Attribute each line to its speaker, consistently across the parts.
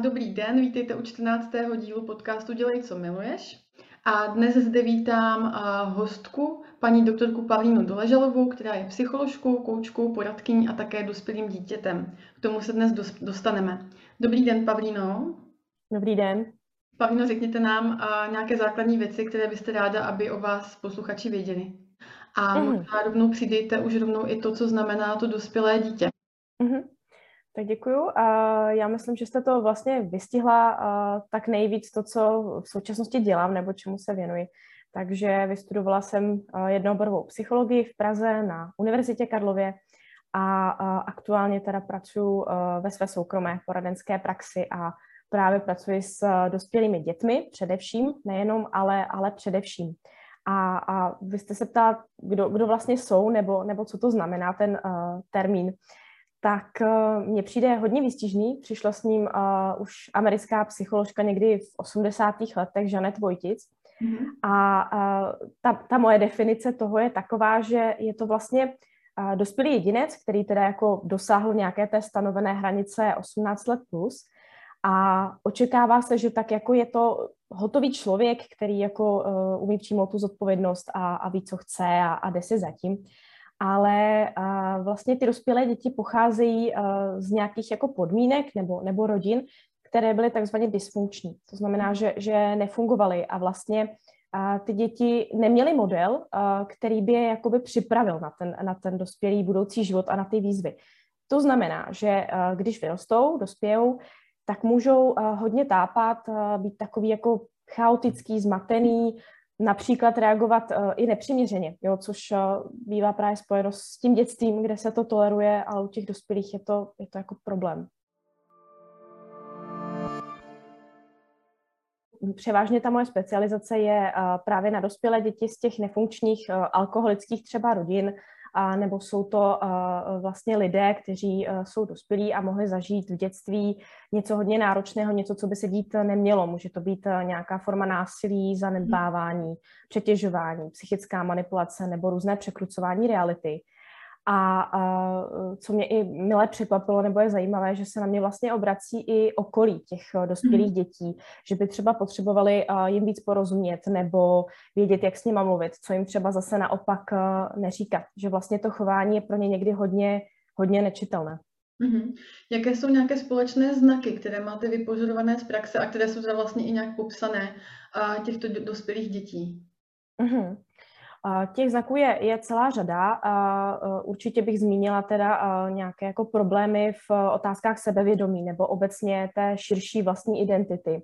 Speaker 1: dobrý den, vítejte u 14. dílu podcastu Dělej, co miluješ. A dnes zde vítám hostku, paní doktorku Pavlínu Doležalovou, která je psycholožkou, koučkou, poradkyní a také dospělým dítětem. K tomu se dnes dostaneme. Dobrý den, Pavlíno.
Speaker 2: Dobrý den.
Speaker 1: Pavlíno, řekněte nám nějaké základní věci, které byste ráda, aby o vás posluchači věděli. A mm. možná rovnou přidejte už rovnou i to, co znamená to dospělé dítě.
Speaker 2: Mm-hmm. Tak děkuju. A já myslím, že jste to vlastně vystihla tak nejvíc to, co v současnosti dělám nebo čemu se věnuji. Takže vystudovala jsem jednooborovou psychologii v Praze na Univerzitě Karlově a aktuálně teda pracuji ve své soukromé poradenské praxi a právě pracuji s dospělými dětmi především, nejenom, ale, ale především. A, a vy jste se ptala, kdo, kdo vlastně jsou, nebo, nebo co to znamená ten uh, termín tak uh, mně přijde hodně výstižný. Přišla s ním uh, už americká psycholožka někdy v 80. letech, Janet Vojtic. Mm-hmm. A uh, ta, ta moje definice toho je taková, že je to vlastně uh, dospělý jedinec, který teda jako dosáhl nějaké té stanovené hranice 18 let plus a očekává se, že tak jako je to hotový člověk, který jako uh, umí přijmout tu zodpovědnost a, a ví, co chce a, a jde si zatím ale uh, vlastně ty dospělé děti pocházejí uh, z nějakých jako podmínek nebo, nebo rodin, které byly takzvaně dysfunkční. To znamená, že, že nefungovaly a vlastně uh, ty děti neměly model, uh, který by je jakoby připravil na ten, na ten dospělý budoucí život a na ty výzvy. To znamená, že uh, když vyrostou, dospějou, tak můžou hodně tápat, být takový jako chaotický, zmatený, například reagovat uh, i nepřiměřeně, jo, což uh, bývá právě spojeno s tím dětstvím, kde se to toleruje, ale u těch dospělých je to, je to jako problém. Převážně ta moje specializace je uh, právě na dospělé děti z těch nefunkčních alkoholických třeba rodin, a nebo jsou to vlastně lidé, kteří jsou dospělí a mohli zažít v dětství něco hodně náročného, něco, co by se dít nemělo. Může to být nějaká forma násilí, zanedbávání, přetěžování, psychická manipulace nebo různé překrucování reality. A, a co mě i milé překvapilo, nebo je zajímavé, že se na mě vlastně obrací i okolí těch eh, dospělých mm. dětí, že by třeba potřebovali jim víc porozumět nebo vědět, jak s nima mluvit, co jim třeba zase naopak eh, neříkat. Že vlastně to chování je pro ně někdy hodně, hodně nečitelné.
Speaker 1: Mm-hmm. Jaké jsou nějaké společné znaky, které máte vypožadované z praxe a které jsou teda vlastně i nějak popsané a těchto dospělých dětí?
Speaker 2: Mm-hmm. Těch znaků je, je celá řada. A určitě bych zmínila teda nějaké jako problémy v otázkách sebevědomí nebo obecně té širší vlastní identity.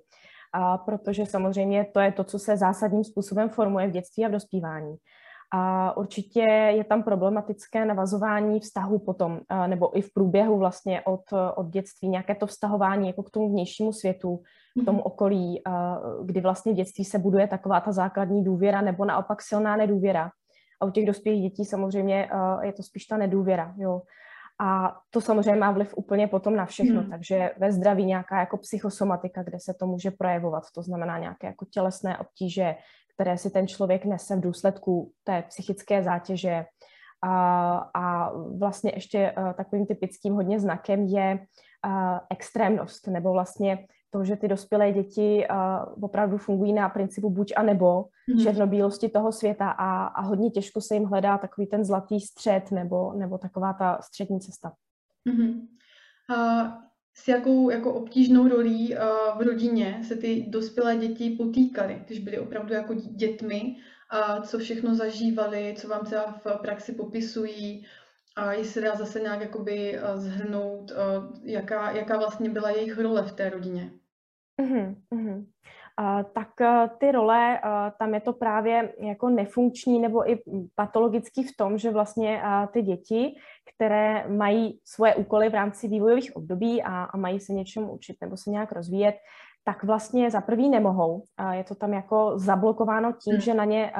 Speaker 2: A protože samozřejmě to je to, co se zásadním způsobem formuje v dětství a v dospívání. A určitě je tam problematické navazování vztahu potom, nebo i v průběhu vlastně od, od dětství, nějaké to vztahování jako k tomu vnějšímu světu, tomu mhm. okolí, kdy vlastně v dětství se buduje taková ta základní důvěra nebo naopak silná nedůvěra. A u těch dospělých dětí samozřejmě je to spíš ta nedůvěra. Jo. A to samozřejmě má vliv úplně potom na všechno, hmm. takže ve zdraví nějaká jako psychosomatika, kde se to může projevovat, to znamená nějaké jako tělesné obtíže, které si ten člověk nese v důsledku té psychické zátěže. A, a vlastně ještě takovým typickým hodně znakem je extrémnost, nebo vlastně to, že ty dospělé děti uh, opravdu fungují na principu buď a nebo mm. černobílosti toho světa a, a hodně těžko se jim hledá takový ten zlatý střed nebo, nebo taková ta střední cesta.
Speaker 1: Mm-hmm. Uh, s jakou jako obtížnou rolí uh, v rodině se ty dospělé děti potýkaly, když byly opravdu jako dětmi, a co všechno zažívali, co vám třeba v praxi popisují, a jestli dá zase nějak jakoby zhrnout, uh, jaká, jaká vlastně byla jejich role v té rodině.
Speaker 2: Mm-hmm, mm-hmm. Uh, tak uh, ty role, uh, tam je to právě jako nefunkční nebo i patologický v tom, že vlastně ty děti, které mají svoje úkoly v rámci vývojových období a, a mají se něčemu učit nebo se nějak rozvíjet, tak vlastně za prvý nemohou. Je to tam jako zablokováno tím, hmm. že na ně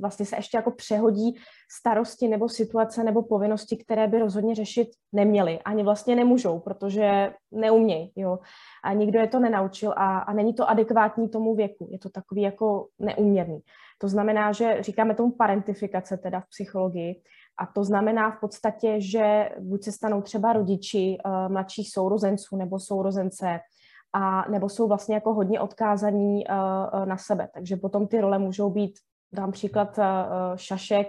Speaker 2: vlastně se ještě jako přehodí starosti nebo situace nebo povinnosti, které by rozhodně řešit neměli. Ani vlastně nemůžou, protože neumějí. Jo. A nikdo je to nenaučil a, a není to adekvátní tomu věku. Je to takový jako neuměrný. To znamená, že říkáme tomu parentifikace teda v psychologii. A to znamená v podstatě, že buď se stanou třeba rodiči uh, mladších sourozenců nebo sourozence, a nebo jsou vlastně jako hodně odkázaní uh, na sebe. Takže potom ty role můžou být, dám příklad uh, šašek,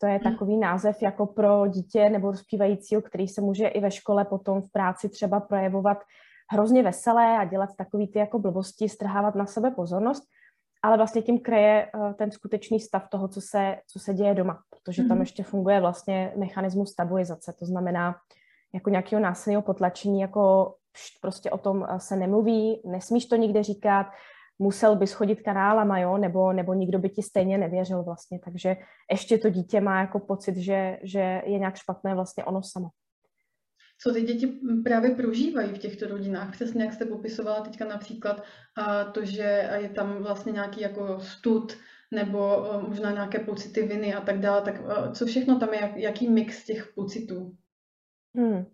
Speaker 2: to je hmm. takový název jako pro dítě nebo dospívajícího, který se může i ve škole potom v práci třeba projevovat hrozně veselé a dělat takový ty jako blbosti, strhávat na sebe pozornost, ale vlastně tím kreje ten skutečný stav toho, co se, co se děje doma, protože tam hmm. ještě funguje vlastně mechanismus stabilizace, to znamená jako nějakého násilného potlačení, jako prostě o tom se nemluví, nesmíš to nikde říkat, musel bys chodit kanálama, jo, nebo, nebo nikdo by ti stejně nevěřil vlastně, takže ještě to dítě má jako pocit, že, že je nějak špatné vlastně ono samo.
Speaker 1: Co ty děti právě prožívají v těchto rodinách? Přesně jak jste popisovala teďka například a to, že je tam vlastně nějaký jako stud, nebo možná nějaké pocity viny a tak dále, tak co všechno tam je, jak, jaký mix těch pocitů?
Speaker 2: Hmm.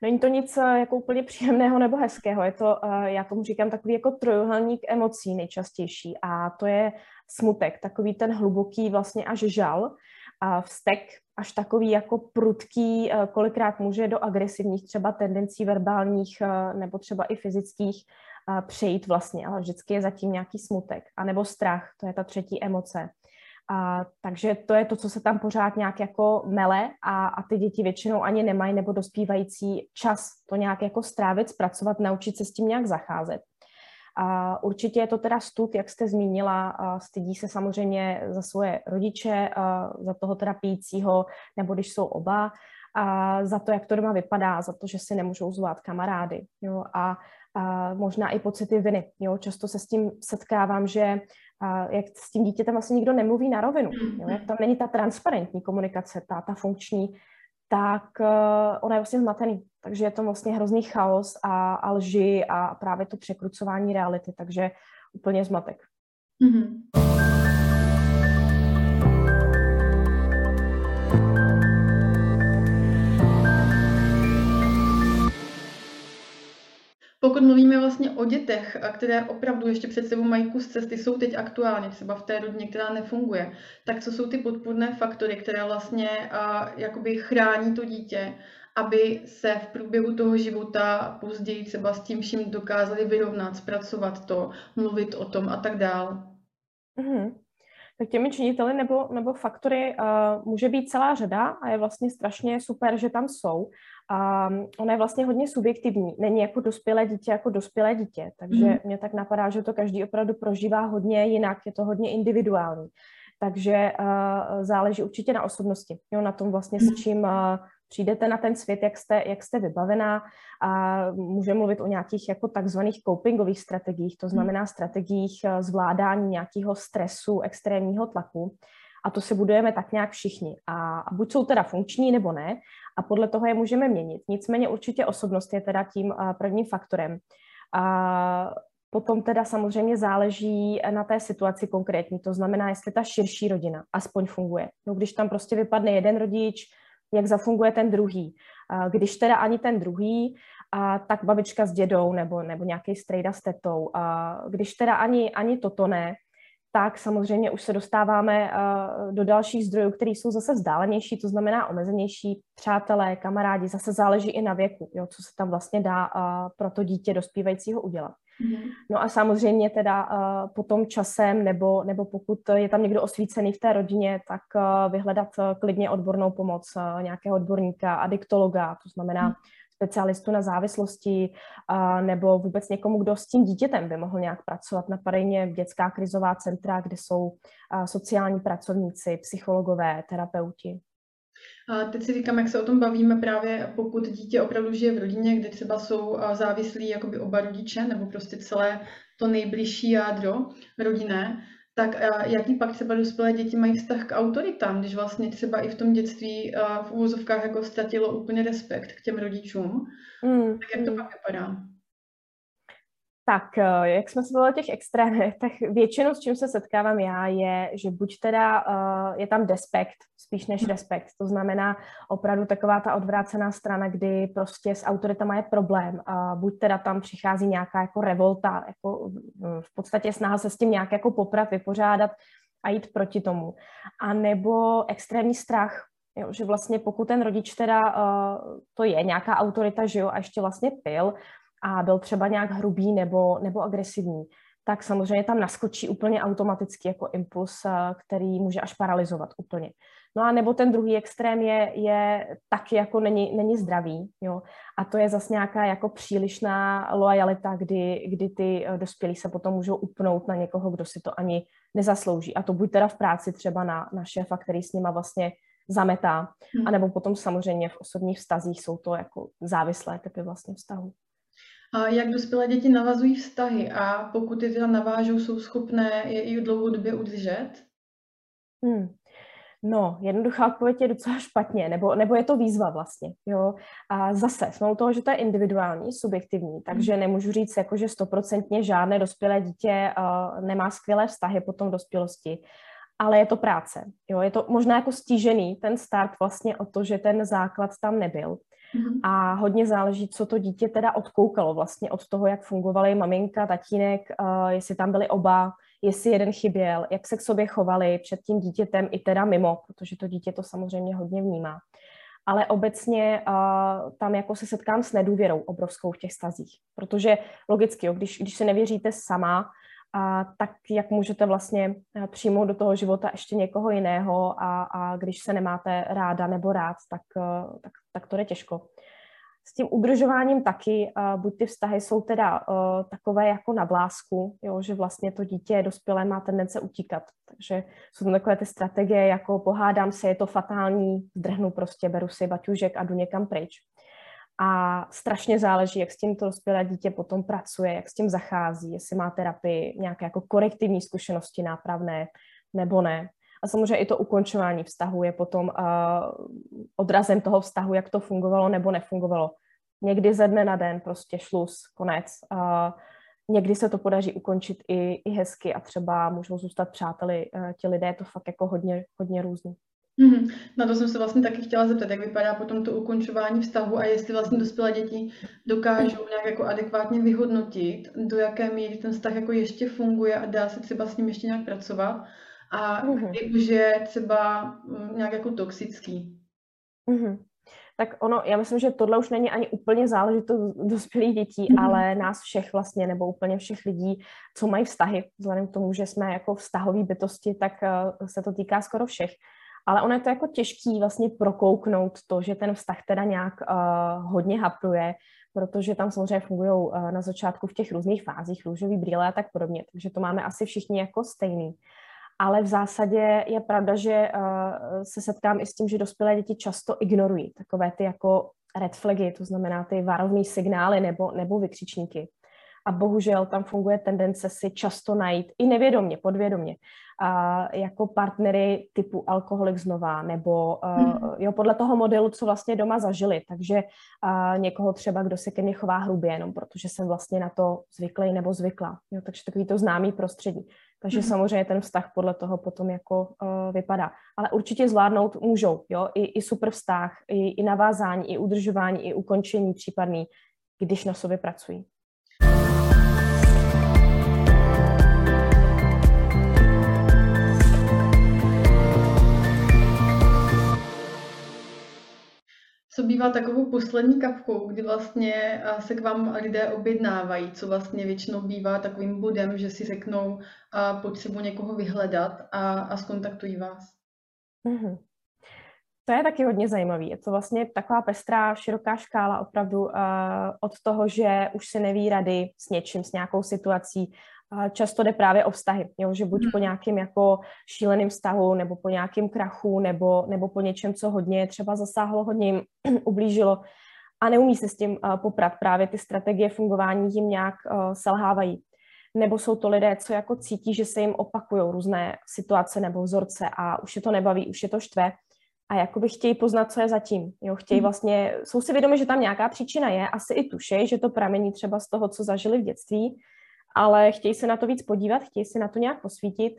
Speaker 2: Není to nic eh, jako úplně příjemného nebo hezkého, je to, eh, já tomu říkám, takový jako trojuhelník emocí nejčastější a to je smutek, takový ten hluboký vlastně až žal, a vztek až takový jako prudký, eh, kolikrát může do agresivních třeba tendencí verbálních nebo třeba i fyzických přejít vlastně, ale vždycky je zatím nějaký smutek. A nebo strach, to je ta třetí emoce. A, takže to je to, co se tam pořád nějak jako mele a, a ty děti většinou ani nemají nebo dospívající čas to nějak jako strávit, zpracovat, naučit se s tím nějak zacházet. A určitě je to teda stud, jak jste zmínila, a stydí se samozřejmě za svoje rodiče, a za toho teda pijícího, nebo když jsou oba, a za to, jak to doma vypadá, za to, že si nemůžou zvát kamarády. Jo? A, a možná i pocity viny. Jo? Často se s tím setkávám, že a jak s tím dítětem vlastně nikdo nemluví na rovinu. Jo? Jak tam není ta transparentní komunikace, ta, ta funkční, tak uh, ona je vlastně zmatený. Takže je to vlastně hrozný chaos a, a lži a právě to překrucování reality, takže úplně zmatek. Mm-hmm.
Speaker 1: Pokud mluvíme vlastně o dětech, které opravdu ještě před sebou mají kus cesty, jsou teď aktuálně třeba v té rodině, která nefunguje, tak co jsou ty podpůrné faktory, které vlastně uh, jakoby chrání to dítě, aby se v průběhu toho života později třeba s tím vším dokázali vyrovnat, zpracovat to, mluvit o tom a tak dál.
Speaker 2: Mm-hmm. Tak těmi činiteli nebo, nebo faktory uh, může být celá řada a je vlastně strašně super, že tam jsou. A ona je vlastně hodně subjektivní. Není jako dospělé dítě, jako dospělé dítě. Takže mm. mě tak napadá, že to každý opravdu prožívá hodně jinak, je to hodně individuální. Takže uh, záleží určitě na osobnosti, jo, na tom vlastně, s mhm. čím uh, přijdete na ten svět, jak jste, jak jste vybavená a můžeme mluvit o nějakých jako takzvaných copingových strategiích, to znamená strategiích zvládání nějakého stresu, extrémního tlaku a to se budujeme tak nějak všichni. A, buď jsou teda funkční nebo ne, a podle toho je můžeme měnit. Nicméně určitě osobnost je teda tím uh, prvním faktorem. A potom teda samozřejmě záleží na té situaci konkrétní, to znamená, jestli ta širší rodina aspoň funguje. No, když tam prostě vypadne jeden rodič, jak zafunguje ten druhý. A když teda ani ten druhý, a tak babička s dědou nebo, nebo nějaký strejda s tetou. A když teda ani, ani toto ne, tak samozřejmě už se dostáváme uh, do dalších zdrojů, které jsou zase vzdálenější, to znamená omezenější přátelé, kamarádi, zase záleží i na věku, jo, co se tam vlastně dá uh, pro to dítě dospívajícího udělat. Mm-hmm. No a samozřejmě teda uh, potom časem, nebo, nebo pokud je tam někdo osvícený v té rodině, tak vyhledat klidně odbornou pomoc nějakého odborníka, adiktologa, to znamená mm-hmm specialistu na závislosti a, nebo vůbec někomu, kdo s tím dítětem by mohl nějak pracovat. Napadají mě dětská krizová centra, kde jsou a, sociální pracovníci, psychologové, terapeuti.
Speaker 1: A teď si říkám, jak se o tom bavíme právě, pokud dítě opravdu žije v rodině, kde třeba jsou závislí jakoby oba rodiče, nebo prostě celé to nejbližší jádro rodinné, tak jaký pak třeba dospělé děti mají vztah k autoritám, když vlastně třeba i v tom dětství v úvozovkách jako ztratilo úplně respekt k těm rodičům, mm. tak jak to pak vypadá?
Speaker 2: Tak, eh, jak jsme se bavili o těch extrémech, tak většinou s čím se setkávám já je, že buď teda uh, je tam despekt, spíš než hmm. respekt. To znamená opravdu taková ta odvrácená strana, kdy prostě s autoritama je problém. Buď teda tam přichází nějaká jako revolta, jako v podstatě snaha se s tím nějak jako poprat, vypořádat a jít proti tomu. A nebo extrémní strach, jo, že vlastně pokud ten rodič teda, uh, to je nějaká autorita, že jo, a ještě vlastně pil, a byl třeba nějak hrubý nebo, nebo agresivní, tak samozřejmě tam naskočí úplně automaticky jako impuls, eh, který může až paralizovat úplně. No a nebo ten druhý extrém je, je taky jako není, není zdravý, jo. A to je zase nějaká jako přílišná lojalita, kdy, kdy ty eh, dospělí se potom můžou upnout na někoho, kdo si to ani nezaslouží. A to buď teda v práci třeba na, na šéfa, který s nima vlastně zametá, hmm. anebo potom samozřejmě v osobních vztazích jsou to jako závislé typy vlastně vztahu.
Speaker 1: A jak dospělé děti navazují vztahy a pokud je teda navážou, jsou schopné je i dlouhodobě udržet?
Speaker 2: Hmm. No, jednoduchá odpověď je docela špatně, nebo, nebo je to výzva vlastně, jo. A zase, jsme u toho, že to je individuální, subjektivní, takže hmm. nemůžu říct, jako, že stoprocentně žádné dospělé dítě uh, nemá skvělé vztahy potom v dospělosti, ale je to práce, jo. Je to možná jako stížený ten start vlastně o to, že ten základ tam nebyl. Mm-hmm. A hodně záleží, co to dítě teda odkoukalo vlastně od toho, jak fungovaly maminka, tatínek, uh, jestli tam byli oba, jestli jeden chyběl, jak se k sobě chovali před tím dítětem i teda mimo, protože to dítě to samozřejmě hodně vnímá. Ale obecně uh, tam jako se setkám s nedůvěrou obrovskou v těch stazích, protože logicky, jo, když, když se nevěříte sama, a tak jak můžete vlastně přijmout do toho života ještě někoho jiného a, a když se nemáte ráda nebo rád, tak, tak, tak to je těžko s tím udržováním taky, uh, buď ty vztahy jsou teda takové jako na blásku, jo, že vlastně to dítě dospělé má tendence utíkat. Takže jsou tam takové ty strategie, jako pohádám se, je to fatální, zdrhnu prostě, beru si baťužek a jdu někam pryč. A strašně záleží, jak s tím to dospělé dítě potom pracuje, jak s tím zachází, jestli má terapii, nějaké jako korektivní zkušenosti nápravné nebo ne. A samozřejmě i to ukončování vztahu je potom uh, odrazem toho vztahu, jak to fungovalo nebo nefungovalo. Někdy ze dne na den prostě šluz, konec. Uh, někdy se to podaří ukončit i, i hezky a třeba můžou zůstat přáteli uh, ti lidé, je to fakt jako hodně, hodně různý.
Speaker 1: Mm-hmm. Na to jsem se vlastně taky chtěla zeptat, jak vypadá potom to ukončování vztahu a jestli vlastně dospělé děti dokážou nějak jako adekvátně vyhodnotit, do jaké míry ten vztah jako ještě funguje a dá se třeba s ním ještě nějak pracovat a mm-hmm. kdy už je třeba mm, nějak jako toxický.
Speaker 2: Mm-hmm. Tak ono, já myslím, že tohle už není ani úplně záležitost dospělých dětí, mm-hmm. ale nás všech vlastně, nebo úplně všech lidí, co mají vztahy. Vzhledem k tomu, že jsme jako vztahoví bytosti, tak uh, se to týká skoro všech. Ale ono je to jako těžký vlastně prokouknout to, že ten vztah teda nějak uh, hodně hapruje, protože tam samozřejmě fungují uh, na začátku v těch různých fázích růžový brýle a tak podobně, takže to máme asi všichni jako stejný ale v zásadě je pravda, že uh, se setkám i s tím, že dospělé děti často ignorují takové ty jako red flagy, to znamená ty varovné signály nebo, nebo vykřičníky. A bohužel tam funguje tendence si často najít i nevědomě, podvědomě, uh, jako partnery typu alkoholik znova, nebo uh, jo, podle toho modelu, co vlastně doma zažili. Takže uh, někoho třeba, kdo se ke mně chová hrubě, jenom protože jsem vlastně na to zvyklý nebo zvykla. Jo, takže takový to známý prostředí. Takže mm-hmm. samozřejmě ten vztah podle toho potom jako uh, vypadá. Ale určitě zvládnout můžou, jo, i, i super vztah, i, i navázání, i udržování, i ukončení případný, když na sobě pracují.
Speaker 1: Co bývá takovou poslední kapkou, kdy vlastně se k vám lidé objednávají, co vlastně většinou bývá takovým bodem, že si řeknou a potřebu někoho vyhledat a, a skontaktují vás? Mm-hmm.
Speaker 2: To je taky hodně zajímavý. Je to vlastně taková pestrá, široká škála opravdu uh, od toho, že už se neví rady s něčím, s nějakou situací, často jde právě o vztahy, jo? že buď po hmm. nějakém jako šíleném vztahu, nebo po nějakém krachu, nebo, nebo po něčem, co hodně třeba zasáhlo, hodně jim ublížilo a neumí se s tím uh, poprat. Právě ty strategie fungování jim nějak uh, selhávají. Nebo jsou to lidé, co jako cítí, že se jim opakují různé situace nebo vzorce a už je to nebaví, už je to štve a jakoby chtějí poznat, co je zatím. Jo, chtějí hmm. vlastně, jsou si vědomi, že tam nějaká příčina je, asi i tušej, že to pramení třeba z toho, co zažili v dětství, ale chtějí se na to víc podívat, chtějí se na to nějak posvítit,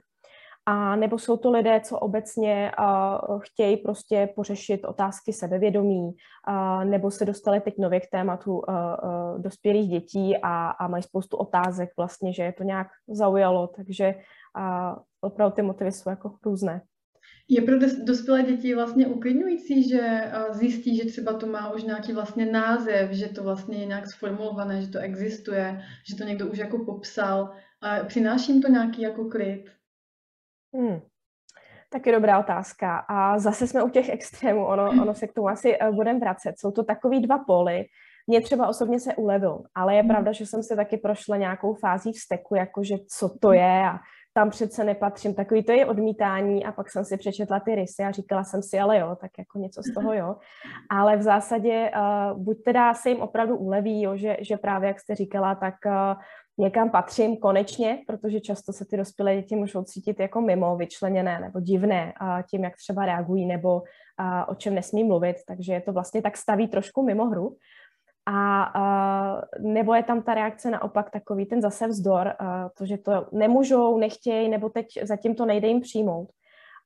Speaker 2: a nebo jsou to lidé, co obecně uh, chtějí prostě pořešit otázky sebevědomí, uh, nebo se dostali teď nově k tématu uh, uh, dospělých dětí a, a mají spoustu otázek vlastně, že je to nějak zaujalo, takže uh, opravdu ty motivy jsou jako různé.
Speaker 1: Je pro dospělé děti vlastně uklidňující, že eh, zjistí, že třeba to má už nějaký vlastně název, že to vlastně je nějak sformulované, že to existuje, že to někdo už jako popsal. A přináší jim to nějaký jako klid?
Speaker 2: Hmm. Taky dobrá otázka. A zase jsme u těch extrémů, ono, ono se k tomu asi uh, budeme vracet. Jsou to takový dva poly. Mně třeba osobně se ulevil, ale je hmm. pravda, že jsem se taky prošla nějakou fází vzteku, jakože co to je a tam přece nepatřím. Takový to je odmítání a pak jsem si přečetla ty rysy a říkala jsem si, ale jo, tak jako něco z toho jo. Ale v zásadě uh, buď teda se jim opravdu uleví, jo, že, že právě, jak jste říkala, tak uh, někam patřím konečně, protože často se ty dospělé děti můžou cítit jako mimo, vyčleněné nebo divné uh, tím, jak třeba reagují nebo uh, o čem nesmí mluvit, takže je to vlastně tak staví trošku mimo hru. A uh, nebo je tam ta reakce naopak takový ten zase vzdor, uh, to, že to nemůžou, nechtějí, nebo teď zatím to nejde jim přijmout.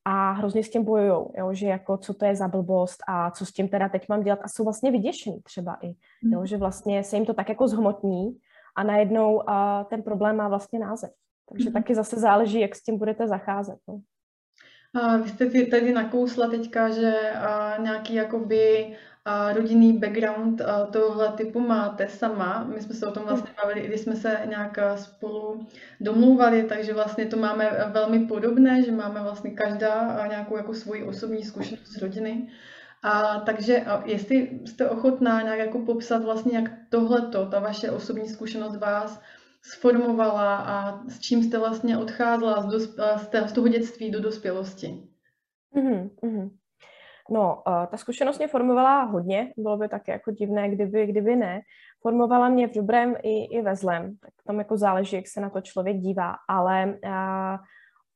Speaker 2: A hrozně s tím bojujou, jo, že jako co to je za blbost a co s tím teda teď mám dělat. A jsou vlastně vyděšení třeba i, jo, hmm. že vlastně se jim to tak jako zhmotní a najednou uh, ten problém má vlastně název. Takže mm. taky zase záleží, jak s tím budete zacházet. No.
Speaker 1: A vy jste tady nakousla teďka, že nějaký jakoby a rodinný background tohle typu máte sama. My jsme se o tom vlastně bavili, když jsme se nějak spolu domlouvali, takže vlastně to máme velmi podobné, že máme vlastně každá nějakou jako svoji osobní zkušenost z rodiny. A takže jestli jste ochotná nějak jako popsat vlastně, jak tohleto, ta vaše osobní zkušenost vás sformovala a s čím jste vlastně odcházela z, dosp- z toho dětství do dospělosti. Mm-hmm.
Speaker 2: No, ta zkušenost mě formovala hodně, bylo by také jako divné, kdyby, kdyby ne. Formovala mě v dobrém i, i ve zlém, tak tam jako záleží, jak se na to člověk dívá, ale uh,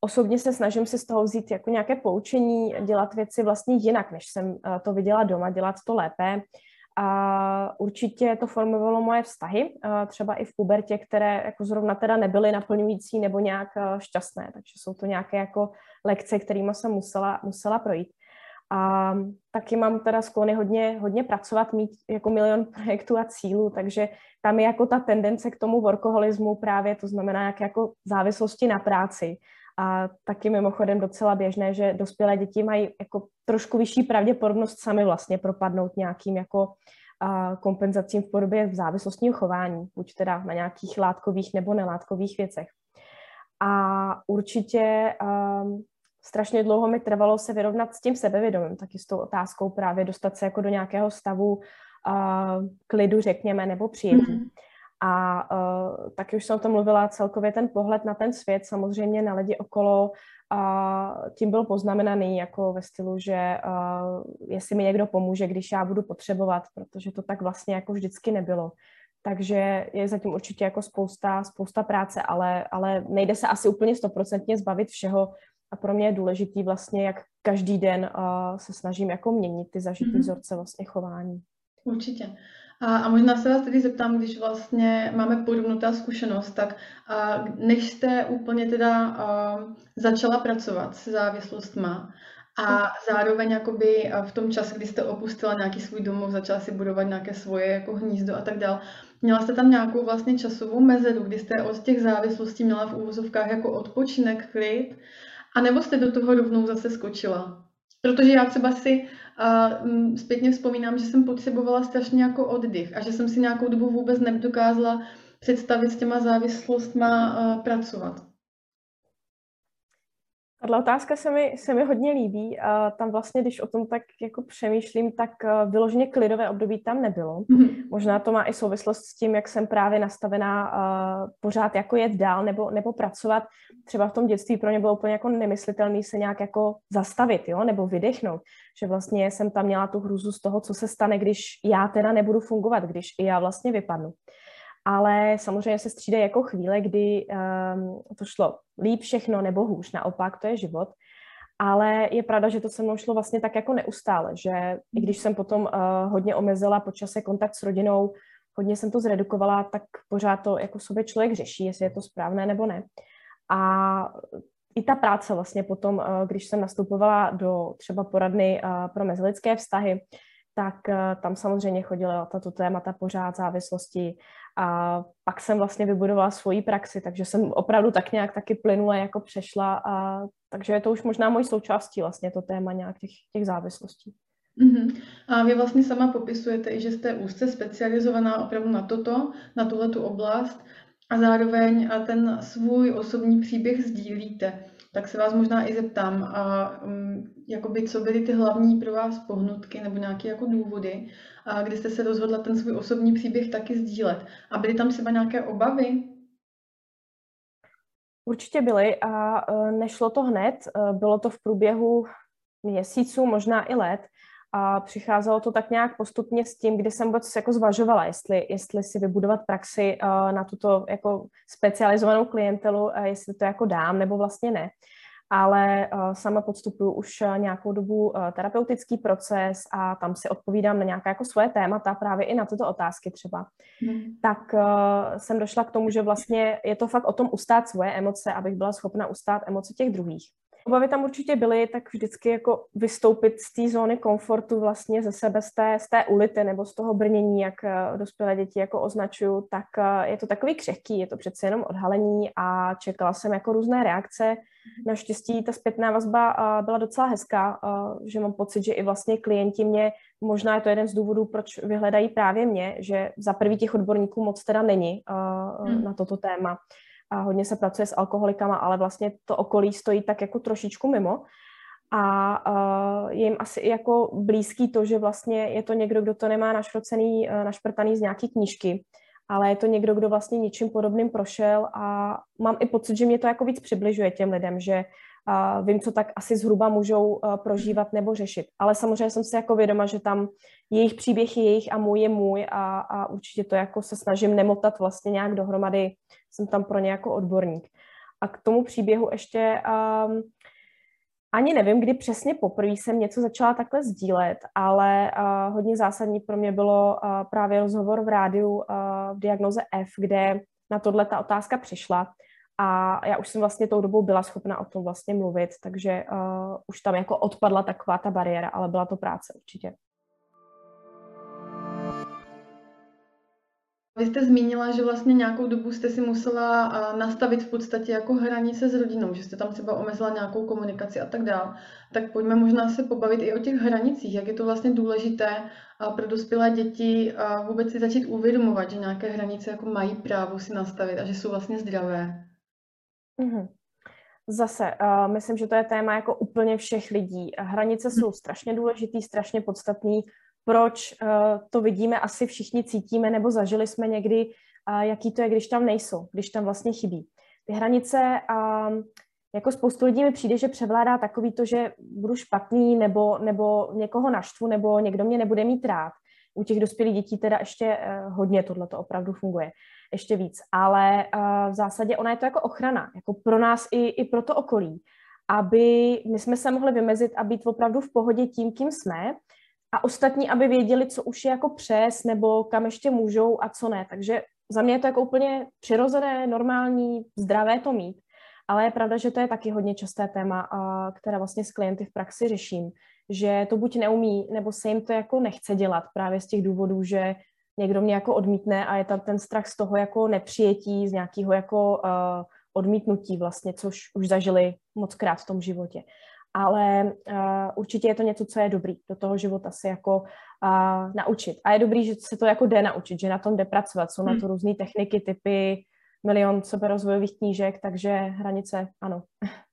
Speaker 2: osobně se snažím si z toho vzít jako nějaké poučení, dělat věci vlastně jinak, než jsem to viděla doma, dělat to lépe. A určitě to formovalo moje vztahy, třeba i v pubertě, které jako zrovna teda nebyly naplňující nebo nějak šťastné, takže jsou to nějaké jako lekce, kterými jsem musela, musela projít. A taky mám teda sklony hodně, hodně pracovat, mít jako milion projektů a cílů, takže tam je jako ta tendence k tomu workoholismu právě, to znamená jak jako závislosti na práci. A taky mimochodem docela běžné, že dospělé děti mají jako trošku vyšší pravděpodobnost sami vlastně propadnout nějakým jako a kompenzacím v podobě závislostního chování, buď teda na nějakých látkových nebo nelátkových věcech. A určitě um, strašně dlouho mi trvalo se vyrovnat s tím sebevědomím, taky s tou otázkou právě dostat se jako do nějakého stavu uh, klidu, řekněme, nebo přijetí. Mm-hmm. A uh, taky už jsem o tom mluvila, celkově ten pohled na ten svět, samozřejmě na lidi okolo, a tím byl poznamenaný jako ve stylu, že uh, jestli mi někdo pomůže, když já budu potřebovat, protože to tak vlastně jako vždycky nebylo. Takže je zatím určitě jako spousta, spousta práce, ale, ale nejde se asi úplně stoprocentně zbavit všeho, a pro mě je důležitý vlastně, jak každý den uh, se snažím jako měnit ty zažitý mm-hmm. vzorce vlastně chování.
Speaker 1: Určitě. A, a možná se vás tedy zeptám, když vlastně máme podobnou zkušenost, tak a, než jste úplně teda a, začala pracovat s závislostma a zároveň jakoby v tom čase, kdy jste opustila nějaký svůj domov, začala si budovat nějaké svoje jako hnízdo a tak dále, měla jste tam nějakou vlastně časovou mezeru, kdy jste od těch závislostí měla v úvozovkách jako odpočinek, klid a nebo jste do toho rovnou zase skočila? Protože já třeba si uh, zpětně vzpomínám, že jsem potřebovala strašně jako oddych a že jsem si nějakou dobu vůbec nedokázala představit s těma závislostma uh, pracovat.
Speaker 2: Tato otázka se mi, se mi hodně líbí. A tam vlastně, když o tom tak jako přemýšlím, tak eh, vyloženě klidové období tam nebylo. Mm-hmm. Možná to má i souvislost s tím, jak jsem právě nastavená uh, pořád jako jet dál nebo, nebo pracovat. Třeba v tom dětství pro mě bylo úplně jako nemyslitelný se nějak jako zastavit, jo, nebo vydechnout. Že vlastně jsem tam měla tu hruzu z toho, co se stane, když já teda nebudu fungovat, když i já vlastně vypadnu ale samozřejmě se střídají jako chvíle, kdy um, to šlo líp všechno nebo hůř, naopak, to je život. Ale je pravda, že to se mnou šlo vlastně tak jako neustále, že i když jsem potom uh, hodně omezila po čase kontakt s rodinou, hodně jsem to zredukovala, tak pořád to jako sobě člověk řeší, jestli je to správné nebo ne. A i ta práce vlastně potom, uh, když jsem nastupovala do třeba poradny uh, pro mezilidské vztahy, tak tam samozřejmě chodila tato témata pořád závislosti a pak jsem vlastně vybudovala svoji praxi, takže jsem opravdu tak nějak taky plynule jako přešla a takže je to už možná mojí součástí vlastně to téma nějak těch, těch závislostí.
Speaker 1: Mm-hmm. A vy vlastně sama popisujete i, že jste úzce specializovaná opravdu na toto, na tuhle tu oblast a zároveň a ten svůj osobní příběh sdílíte. Tak se vás možná i zeptám, a, um, jakoby, co byly ty hlavní pro vás pohnutky nebo nějaké jako důvody, a kdy jste se rozhodla ten svůj osobní příběh taky sdílet. A byly tam třeba nějaké obavy?
Speaker 2: Určitě byly a e, nešlo to hned, e, bylo to v průběhu měsíců, možná i let, a přicházelo to tak nějak postupně s tím, kdy jsem vůbec jako zvažovala, jestli, jestli si vybudovat praxi uh, na tuto jako specializovanou klientelu, uh, jestli to jako dám nebo vlastně ne. Ale uh, sama podstupuju už nějakou dobu uh, terapeutický proces a tam si odpovídám na nějaké jako svoje témata, právě i na tyto otázky třeba. Hmm. Tak uh, jsem došla k tomu, že vlastně je to fakt o tom ustát svoje emoce, abych byla schopna ustát emoce těch druhých. Obavy tam určitě byly, tak vždycky jako vystoupit z té zóny komfortu vlastně ze sebe, z té, z té ulity nebo z toho brnění, jak eh, dospělé děti jako označuju, tak eh, je to takový křehký, je to přece jenom odhalení a čekala jsem jako různé reakce. Naštěstí ta zpětná vazba eh, byla docela hezká, že mám pocit, že i vlastně klienti mě, možná je to jeden z důvodů, proč vyhledají právě mě, že za prvý těch odborníků moc teda není hmm. na toto téma a hodně se pracuje s alkoholikama, ale vlastně to okolí stojí tak jako trošičku mimo. A uh, je jim asi jako blízký to, že vlastně je to někdo, kdo to nemá našrocený, uh, našprtaný z nějaký knížky, ale je to někdo, kdo vlastně ničím podobným prošel a mám i pocit, že mě to jako víc přibližuje těm lidem, že uh, vím, co tak asi zhruba můžou uh, prožívat nebo řešit. Ale samozřejmě jsem si jako vědoma, že tam jejich příběh je jejich a můj je můj a, a určitě to jako se snažím nemotat vlastně nějak dohromady, jsem tam pro ně jako odborník. A k tomu příběhu ještě um, ani nevím, kdy přesně poprvé jsem něco začala takhle sdílet, ale uh, hodně zásadní pro mě bylo uh, právě rozhovor v rádiu uh, v diagnoze F, kde na tohle ta otázka přišla a já už jsem vlastně tou dobou byla schopna o tom vlastně mluvit, takže uh, už tam jako odpadla taková ta bariéra, ale byla to práce určitě.
Speaker 1: Vy jste zmínila, že vlastně nějakou dobu jste si musela nastavit v podstatě jako hranice s rodinou, že jste tam třeba omezila nějakou komunikaci a tak dále. Tak pojďme možná se pobavit i o těch hranicích, jak je to vlastně důležité pro dospělé děti vůbec si začít uvědomovat, že nějaké hranice jako mají právo si nastavit a že jsou vlastně zdravé.
Speaker 2: Mm-hmm. Zase, uh, myslím, že to je téma jako úplně všech lidí. Hranice jsou strašně důležitý, strašně podstatný proč uh, to vidíme, asi všichni cítíme nebo zažili jsme někdy, uh, jaký to je, když tam nejsou, když tam vlastně chybí. Ty hranice, uh, jako spoustu lidí mi přijde, že převládá takový to, že budu špatný nebo, nebo někoho naštvu nebo někdo mě nebude mít rád. U těch dospělých dětí teda ještě uh, hodně tohle to opravdu funguje, ještě víc. Ale uh, v zásadě ona je to jako ochrana, jako pro nás i, i pro to okolí, aby my jsme se mohli vymezit a být opravdu v pohodě tím, kým jsme, a ostatní, aby věděli, co už je jako přes, nebo kam ještě můžou a co ne. Takže za mě je to jako úplně přirozené, normální, zdravé to mít. Ale je pravda, že to je taky hodně časté téma, které vlastně s klienty v praxi řeším, že to buď neumí, nebo se jim to jako nechce dělat právě z těch důvodů, že někdo mě jako odmítne a je tam ten strach z toho jako nepřijetí, z nějakého jako uh, odmítnutí vlastně, což už zažili moc krát v tom životě ale uh, určitě je to něco, co je dobrý do toho života si jako uh, naučit. A je dobrý, že se to jako jde naučit, že na tom jde pracovat. Jsou hmm. na to různé techniky, typy, milion seberozvojových knížek, takže hranice, ano.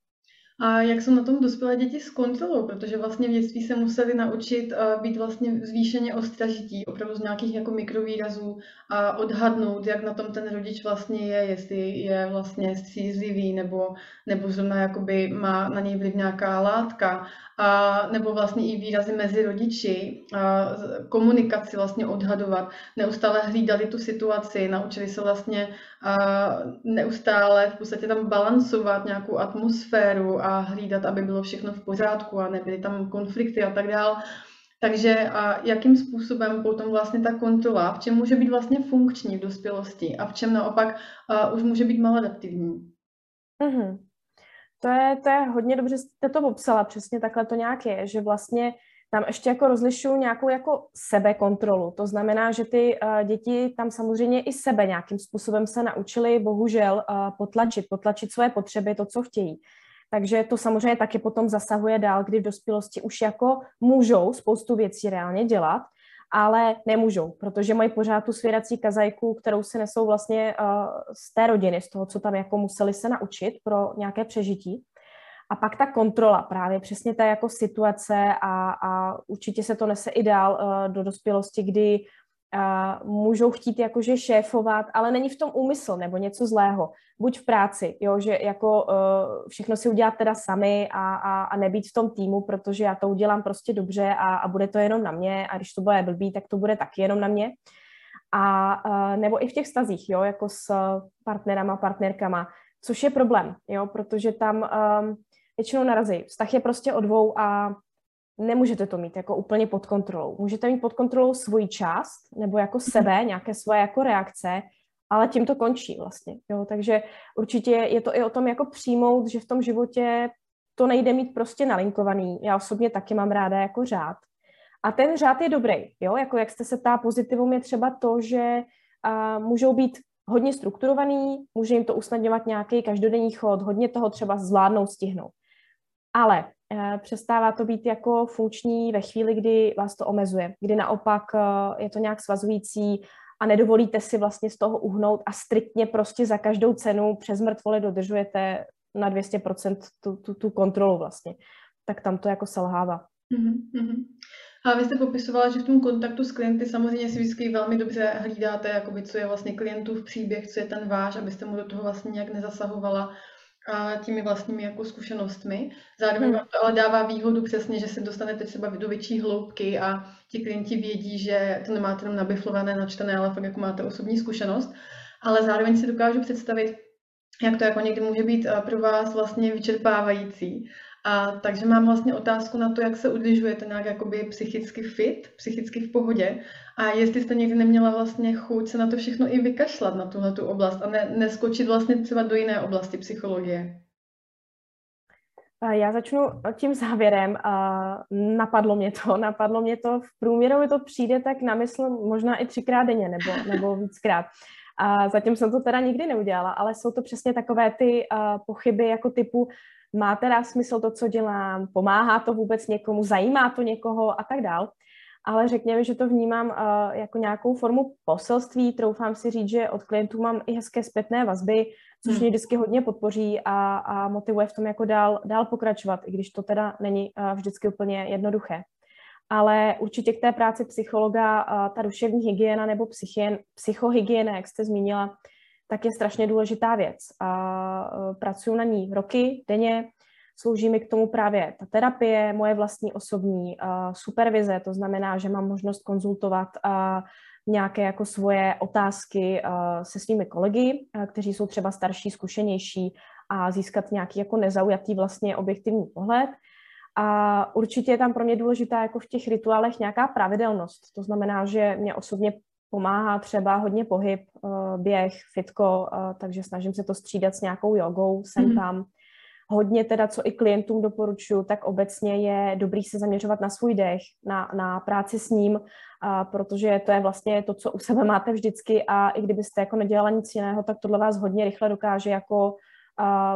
Speaker 1: A jak jsou na tom dospělé děti s kontrolou? Protože vlastně v dětství se museli naučit uh, být vlastně zvýšeně ostražití, opravdu z nějakých jako mikrovýrazů a odhadnout, jak na tom ten rodič vlastně je, jestli je vlastně střízlivý nebo, nebo zrovna jakoby má na něj vliv nějaká látka a nebo vlastně i výrazy mezi rodiči, a komunikaci vlastně odhadovat, neustále hlídali tu situaci, naučili se vlastně a neustále v podstatě tam balancovat nějakou atmosféru a hlídat, aby bylo všechno v pořádku a nebyly tam konflikty a tak dále. Takže a jakým způsobem potom vlastně ta kontrola, v čem může být vlastně funkční v dospělosti a v čem naopak a, už může být maladaptivní?
Speaker 2: Mm-hmm. To je, to je hodně dobře, jste to popsala, přesně takhle to nějak je, že vlastně tam ještě jako rozlišuju nějakou jako sebekontrolu. To znamená, že ty uh, děti tam samozřejmě i sebe nějakým způsobem se naučily bohužel uh, potlačit, potlačit svoje potřeby, to, co chtějí. Takže to samozřejmě taky potom zasahuje dál, kdy v dospělosti už jako můžou spoustu věcí reálně dělat, ale nemůžou, protože mají pořád tu svěrací kazajku, kterou si nesou vlastně uh, z té rodiny, z toho, co tam jako museli se naučit pro nějaké přežití. A pak ta kontrola, právě přesně ta jako situace a, a určitě se to nese i dál uh, do dospělosti, kdy uh, můžou chtít jakože šéfovat, ale není v tom úmysl nebo něco zlého. Buď v práci, jo, že jako uh, všechno si udělat teda sami a, a, a nebýt v tom týmu, protože já to udělám prostě dobře a, a bude to jenom na mě a když to bude blbý, tak to bude taky jenom na mě. A uh, nebo i v těch stazích, jo, jako s partnerama, partnerkama, což je problém, jo, protože tam um, většinou narazí. Vztah je prostě o dvou a nemůžete to mít jako úplně pod kontrolou. Můžete mít pod kontrolou svoji část nebo jako mhm. sebe, nějaké svoje jako reakce, ale tím to končí vlastně. Jo? Takže určitě je to i o tom jako přijmout, že v tom životě to nejde mít prostě nalinkovaný. Já osobně taky mám ráda jako řád. A ten řád je dobrý, jo, jako jak jste se ptá, pozitivum je třeba to, že uh, můžou být hodně strukturovaný, může jim to usnadňovat nějaký každodenní chod, hodně toho třeba zvládnout, stihnout ale přestává to být jako funkční ve chvíli, kdy vás to omezuje, kdy naopak eh, je to nějak svazující a nedovolíte si vlastně z toho uhnout a striktně prostě za každou cenu přes mrtvole dodržujete na 200% tu, tu, tu kontrolu vlastně. Tak tam to jako selhává. Mm-hmm.
Speaker 1: A vy jste popisovala, že v tom kontaktu s klienty samozřejmě si vždycky velmi dobře hlídáte, jakoby, co je vlastně klientův příběh, co je ten váš, abyste mu do toho vlastně nějak nezasahovala a těmi vlastními jako zkušenostmi. Zároveň hmm. vám to ale dává výhodu přesně, že se dostanete třeba do větší hloubky a ti klienti vědí, že to nemáte jenom nabiflované, načtené, ale fakt jako máte osobní zkušenost. Ale zároveň si dokážu představit, jak to jako někdy může být eh, pro vás vlastně vyčerpávající. A takže mám vlastně otázku na to, jak se udržujete nějak jakoby psychicky fit, psychicky v pohodě a jestli jste někdy neměla vlastně chuť se na to všechno i vykašlat, na tuhle tu oblast a ne, neskočit vlastně třeba do jiné oblasti psychologie.
Speaker 2: Já začnu tím závěrem. Napadlo mě to, napadlo mě to. V průměru mi to přijde tak na mysl možná i třikrát denně nebo, nebo víckrát. A zatím jsem to teda nikdy neudělala, ale jsou to přesně takové ty pochyby jako typu, má teda smysl to, co dělám, pomáhá to vůbec někomu, zajímá to někoho a tak dál. Ale řekněme, že to vnímám uh, jako nějakou formu poselství. Troufám si říct, že od klientů mám i hezké zpětné vazby, což hmm. mě vždycky hodně podpoří a, a motivuje v tom jako dál, dál pokračovat, i když to teda není uh, vždycky úplně jednoduché. Ale určitě k té práci psychologa, uh, ta duševní hygiena nebo psychien, psychohygiena, jak jste zmínila, tak je strašně důležitá věc. A pracuji na ní roky, denně, slouží mi k tomu právě ta terapie, moje vlastní osobní supervize, to znamená, že mám možnost konzultovat nějaké jako svoje otázky se svými kolegy, kteří jsou třeba starší, zkušenější a získat nějaký jako nezaujatý vlastně objektivní pohled. A určitě je tam pro mě důležitá jako v těch rituálech nějaká pravidelnost. To znamená, že mě osobně pomáhá třeba hodně pohyb, běh, fitko, takže snažím se to střídat s nějakou jogou, sem mm. tam. Hodně teda, co i klientům doporučuji, tak obecně je dobrý se zaměřovat na svůj dech, na, na práci s ním, a protože to je vlastně to, co u sebe máte vždycky a i kdybyste jako nedělala nic jiného, tak tohle vás hodně rychle dokáže jako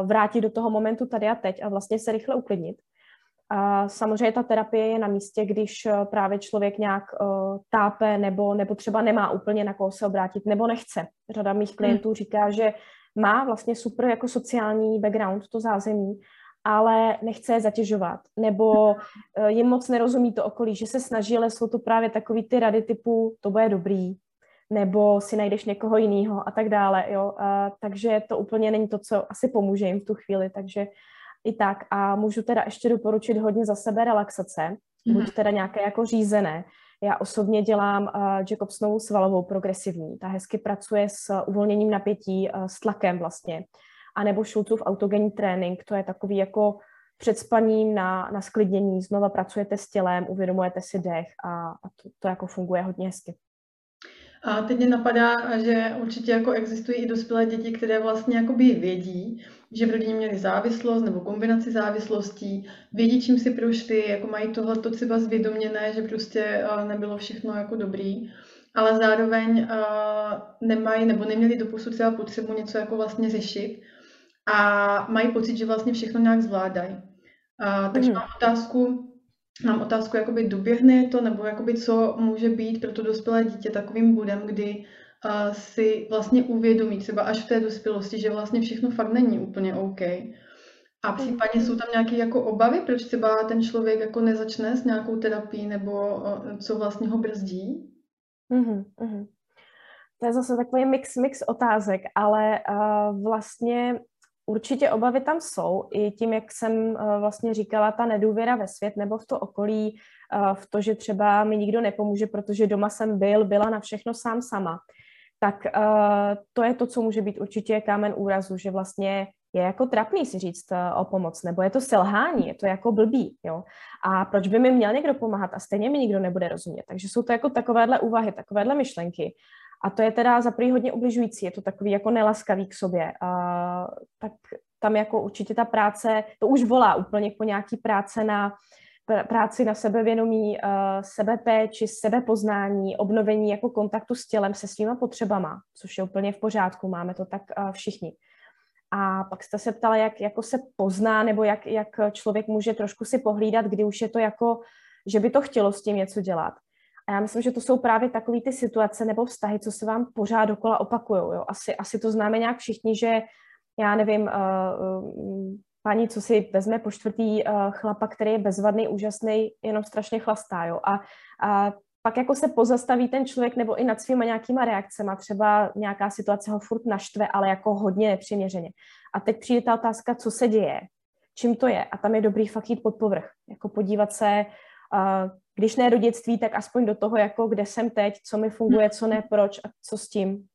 Speaker 2: vrátit do toho momentu tady a teď a vlastně se rychle uklidnit. A samozřejmě ta terapie je na místě, když eh, právě člověk nějak uh, tápe nebo, nebo třeba nemá úplně na koho se obrátit nebo nechce. Řada mých hmm. klientů hmm. říká, že má vlastně super jako sociální background, to zázemí, ale nechce je zatěžovat, nebo uh, jim moc nerozumí to okolí, že se snaží, ale jsou to právě takový ty rady typu, to bude dobrý, nebo si najdeš někoho jiného a tak dále, jo. Uh, takže to úplně není to, co asi pomůže jim v tu chvíli, takže i tak. A můžu teda ještě doporučit hodně za sebe relaxace, mm-hmm. buď teda nějaké jako řízené. Já osobně dělám uh, Jacobsonovou svalovou progresivní. Ta hezky pracuje s uvolněním napětí, uh, s tlakem vlastně. A nebo Schulzův autogenní trénink, to je takový jako před spaním na, na sklidnění, znova pracujete s tělem, uvědomujete si dech a, a to, to jako funguje hodně hezky.
Speaker 1: A teď mě napadá, že určitě jako existují i dospělé děti, které vlastně jakoby vědí, že v rodině měli závislost nebo kombinaci závislostí, vědí, čím si prošli, jako mají tohleto třeba zvědoměné, že prostě nebylo všechno jako dobrý, ale zároveň nemají nebo neměli doposud třeba potřebu něco jako vlastně řešit a mají pocit, že vlastně všechno nějak zvládají. takže mm. mám otázku, mám otázku, jakoby doběhne to, nebo jakoby co může být pro to dospělé dítě takovým bodem, kdy uh, si vlastně uvědomí třeba až v té dospělosti, že vlastně všechno fakt není úplně OK. A případně jsou tam nějaké jako obavy, proč třeba ten člověk jako nezačne s nějakou terapií, nebo uh, co vlastně ho brzdí?
Speaker 2: Mm-hmm, mm-hmm. To je zase takový mix, mix otázek, ale uh, vlastně Určitě obavy tam jsou, i tím, jak jsem vlastně říkala, ta nedůvěra ve svět nebo v to okolí, v to, že třeba mi nikdo nepomůže, protože doma jsem byl, byla na všechno sám sama. Tak eh, to je to, co může být určitě kámen úrazu, že vlastně je jako trapný si říct o pomoc, nebo je to selhání, je to jako blbý, jo. A proč by mi měl někdo pomáhat a stejně mi nikdo nebude rozumět. Takže jsou to jako takovéhle úvahy, takovéhle myšlenky. A to je teda za prvý hodně ubližující, je to takový jako nelaskavý k sobě. A, tak tam jako určitě ta práce, to už volá úplně po nějaký práce na práci na sebevědomí, uh, sebepéči, sebepoznání, obnovení jako kontaktu s tělem, se svýma potřebama, což je úplně v pořádku, máme to tak uh, všichni. A pak jste se ptala, jak jako se pozná, nebo jak, jak člověk může trošku si pohlídat, kdy už je to jako, že by to chtělo s tím něco dělat. A já myslím, že to jsou právě takové ty situace nebo vztahy, co se vám pořád dokola opakují. Asi, asi to známe nějak všichni, že já nevím, paní, co si vezme po čtvrtý uh, chlapa, který je bezvadný, úžasný, jenom strašně chlastá, jo. A, a pak jako se pozastaví ten člověk nebo i nad svýma nějakýma reakcemi, třeba nějaká situace ho furt naštve, ale jako hodně nepřiměřeně. A teď přijde ta otázka, co se děje, čím to je. A tam je dobrý fakt jít pod povrch, jako podívat se, uh, když ne do dětství, tak aspoň do toho, jako kde jsem teď, co mi funguje, co ne, proč a co s tím.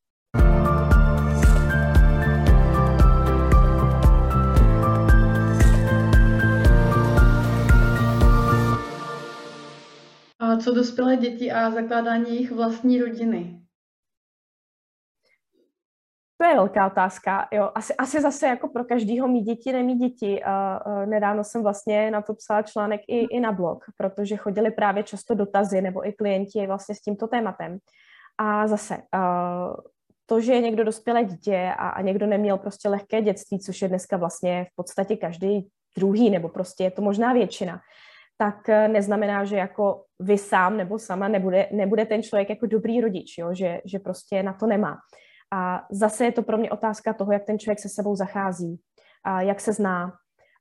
Speaker 1: Co dospělé děti a zakládání jejich vlastní rodiny?
Speaker 2: To je velká otázka. Jo. Asi, asi zase jako pro každýho mít děti, nemít děti. Uh, nedávno jsem vlastně na to psala článek i, i na blog, protože chodili právě často dotazy nebo i klienti vlastně s tímto tématem. A zase, to, že je někdo dospělé dítě a, a někdo neměl prostě lehké dětství, což je dneska vlastně v podstatě každý druhý, nebo prostě je to možná většina, tak neznamená, že jako vy sám nebo sama nebude, nebude ten člověk jako dobrý rodič, jo? Že, že prostě na to nemá. A zase je to pro mě otázka toho, jak ten člověk se sebou zachází, a jak se zná,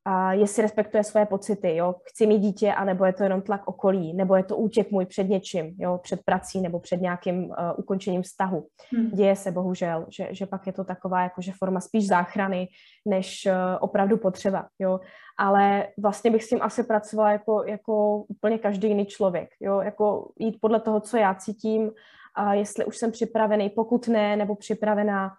Speaker 2: a jestli respektuje své pocity, jo, chci mít dítě, anebo je to jenom tlak okolí, nebo je to útěk můj před něčím, jo, před prací nebo před nějakým uh, ukončením vztahu. Hmm. Děje se bohužel, že, že pak je to taková jakože forma spíš záchrany, než uh, opravdu potřeba, jo. Ale vlastně bych s tím asi pracovala jako, jako úplně každý jiný člověk, jo, jako jít podle toho, co já cítím, a jestli už jsem připravený, pokud ne, nebo připravená,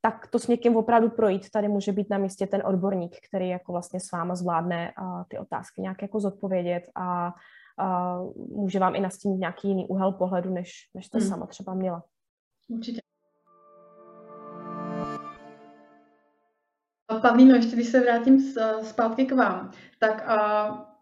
Speaker 2: tak to s někým opravdu projít. Tady může být na místě ten odborník, který jako vlastně s váma zvládne a ty otázky nějak jako zodpovědět a, a může vám i nastínit nějaký jiný úhel pohledu, než, než to hmm. sama třeba měla.
Speaker 1: Určitě. Pavlíno, ještě když se vrátím zpátky k vám, tak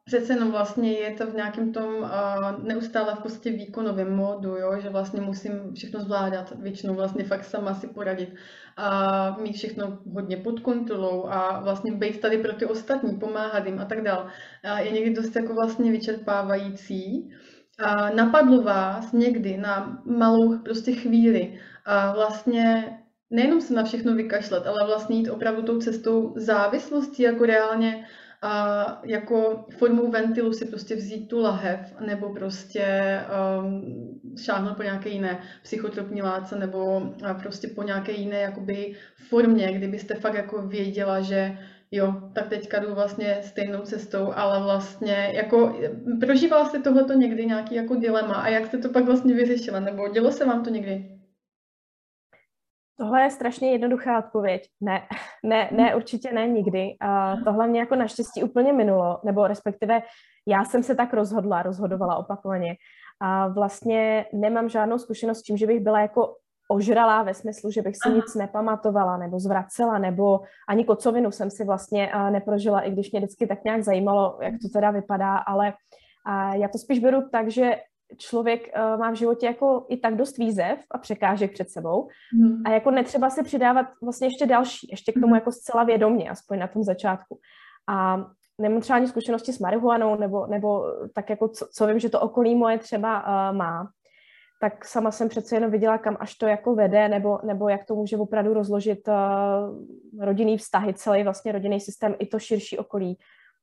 Speaker 1: přece jenom vlastně je to v nějakém tom uh, neustále v podstatě výkonovém módu, jo? že vlastně musím všechno zvládat, většinou vlastně fakt sama si poradit a mít všechno hodně pod kontrolou a vlastně být tady pro ty ostatní, pomáhat jim a tak dále. Je někdy dost jako vlastně vyčerpávající. A napadlo vás někdy na malou prostě chvíli a vlastně nejenom se na všechno vykašlet, ale vlastně jít opravdu tou cestou závislosti, jako reálně a jako formou ventilu si prostě vzít tu lahev nebo prostě um, šáhnout po nějaké jiné psychotropní látce nebo prostě po nějaké jiné jakoby formě, kdybyste fakt jako věděla, že jo, tak teďka jdu vlastně stejnou cestou, ale vlastně jako prožívala jste tohleto někdy nějaký jako dilema a jak jste to pak vlastně vyřešila, nebo dělo se vám to někdy?
Speaker 2: Tohle je strašně jednoduchá odpověď. Ne, ne, ne, určitě ne nikdy. A tohle mě jako naštěstí úplně minulo, nebo respektive já jsem se tak rozhodla, rozhodovala opakovaně. A vlastně nemám žádnou zkušenost s tím, že bych byla jako ožralá ve smyslu, že bych si Aha. nic nepamatovala nebo zvracela, nebo ani kocovinu jsem si vlastně neprožila, i když mě vždycky tak nějak zajímalo, jak to teda vypadá, ale uh, já to spíš beru tak, že člověk uh, má v životě jako i tak dost výzev a překážek před sebou hmm. a jako netřeba si přidávat vlastně ještě další, ještě k tomu hmm. jako zcela vědomě, aspoň na tom začátku. A nemám třeba ani zkušenosti s marihuanou, nebo, nebo tak jako co, co vím, že to okolí moje třeba uh, má, tak sama jsem přece jenom viděla, kam až to jako vede, nebo, nebo jak to může opravdu rozložit uh, rodinný vztahy, celý vlastně rodinný systém, i to širší okolí.